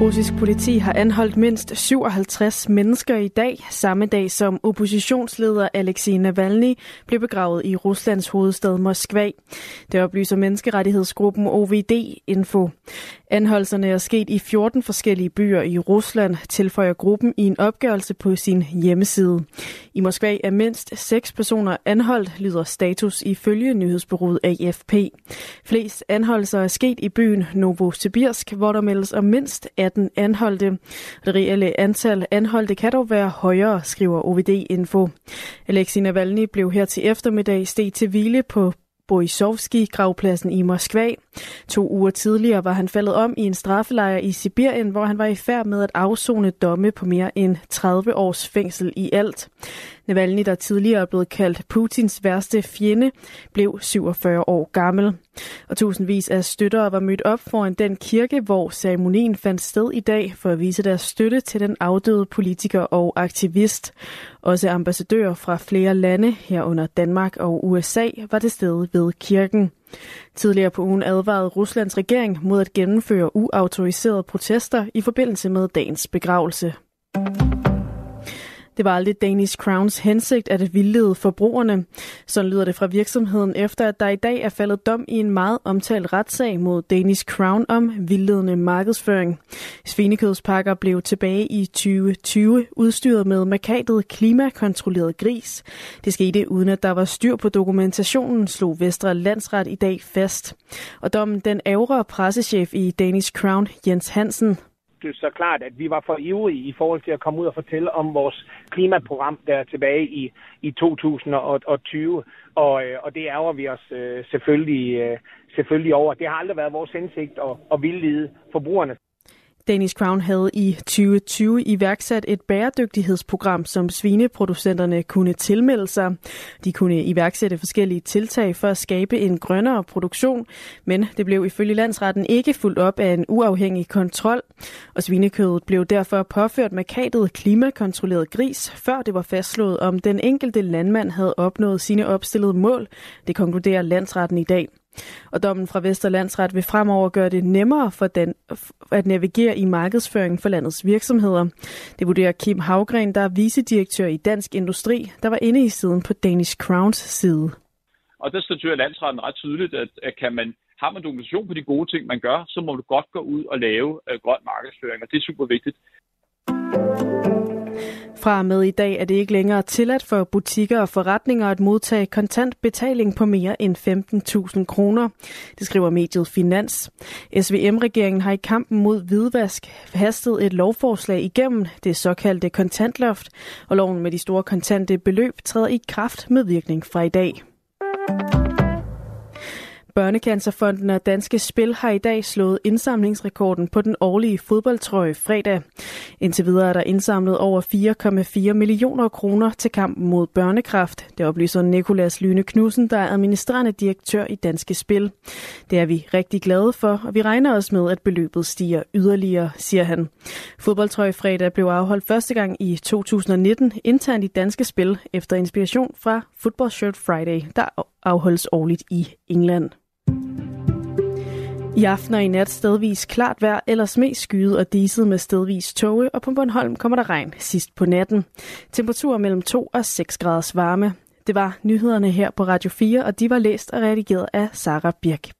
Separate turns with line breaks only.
Russisk politi har anholdt mindst 57 mennesker i dag, samme dag som oppositionsleder Alexei Navalny blev begravet i Ruslands hovedstad Moskva. Det oplyser menneskerettighedsgruppen OVD Info. Anholdelserne er sket i 14 forskellige byer i Rusland, tilføjer gruppen i en opgørelse på sin hjemmeside. I Moskva er mindst seks personer anholdt, lyder status ifølge nyhedsbureauet AFP. Flest anholdelser er sket i byen Novosibirsk, hvor der meldes om mindst 18 anholdte. Det reelle antal anholdte kan dog være højere, skriver OVD Info. Alexei Navalny blev her til eftermiddag steg til hvile på Borisovski-gravpladsen i Moskva. To uger tidligere var han faldet om i en straffelejr i Sibirien, hvor han var i færd med at afzone domme på mere end 30 års fængsel i alt. Navalny, der tidligere er blevet kaldt Putins værste fjende, blev 47 år gammel. Og tusindvis af støttere var mødt op foran den kirke, hvor ceremonien fandt sted i dag for at vise deres støtte til den afdøde politiker og aktivist. Også ambassadører fra flere lande, herunder Danmark og USA, var til stede ved kirken. Tidligere på ugen advarede Ruslands regering mod at gennemføre uautoriserede protester i forbindelse med dagens begravelse. Det var aldrig Danish Crowns hensigt at vildlede forbrugerne. Så lyder det fra virksomheden efter, at der i dag er faldet dom i en meget omtalt retssag mod Danish Crown om vildledende markedsføring. Svinekødspakker blev tilbage i 2020 udstyret med markatet klimakontrolleret gris. Det skete uden at der var styr på dokumentationen, slog Vestre Landsret i dag fast. Og dommen den ævrer pressechef i Danish Crown, Jens Hansen,
det så klart, at vi var for ivrige i forhold til at komme ud og fortælle om vores klimaprogram der tilbage i, i 2020. Og, øh, og det ærger vi os øh, selvfølgelig, øh, selvfølgelig over. Det har aldrig været vores hensigt at, at vildlede forbrugerne.
Danish Crown havde i 2020 iværksat et bæredygtighedsprogram, som svineproducenterne kunne tilmelde sig. De kunne iværksætte forskellige tiltag for at skabe en grønnere produktion, men det blev ifølge landsretten ikke fuldt op af en uafhængig kontrol, og svinekødet blev derfor påført markatet klimakontrolleret gris, før det var fastslået, om den enkelte landmand havde opnået sine opstillede mål. Det konkluderer landsretten i dag. Og dommen fra Vesterlandsret vil fremover gøre det nemmere for den at navigere i markedsføring for landets virksomheder. Det vurderer Kim Havgren, der er vicedirektør i Dansk Industri, der var inde i siden på Danish Crowns side.
Og der statuerer landsretten ret tydeligt, at, at kan man, har man dokumentation på de gode ting, man gør, så må du godt gå ud og lave uh, grøn markedsføring, og det er super vigtigt.
Fra med i dag er det ikke længere tilladt for butikker og forretninger at modtage kontant betaling på mere end 15.000 kroner. Det skriver mediet Finans. SVM-regeringen har i kampen mod hvidvask hastet et lovforslag igennem det såkaldte kontantloft, og loven med de store kontante beløb træder i kraft med virkning fra i dag. Børnecancerfonden og Danske Spil har i dag slået indsamlingsrekorden på den årlige fodboldtrøje fredag. Indtil videre er der indsamlet over 4,4 millioner kroner til kampen mod børnekraft. Det oplyser Nikolas Lyne Knudsen, der er administrerende direktør i Danske Spil. Det er vi rigtig glade for, og vi regner os med, at beløbet stiger yderligere, siger han. Fodboldtrøje fredag blev afholdt første gang i 2019 internt i Danske Spil efter inspiration fra Football Shirt Friday, der afholdes årligt i England. I aften og i nat stedvis klart vejr, ellers mest skyet og diset med stedvis tåge, og på Bornholm kommer der regn sidst på natten. Temperaturer mellem 2 og 6 graders varme. Det var nyhederne her på Radio 4, og de var læst og redigeret af Sara Birk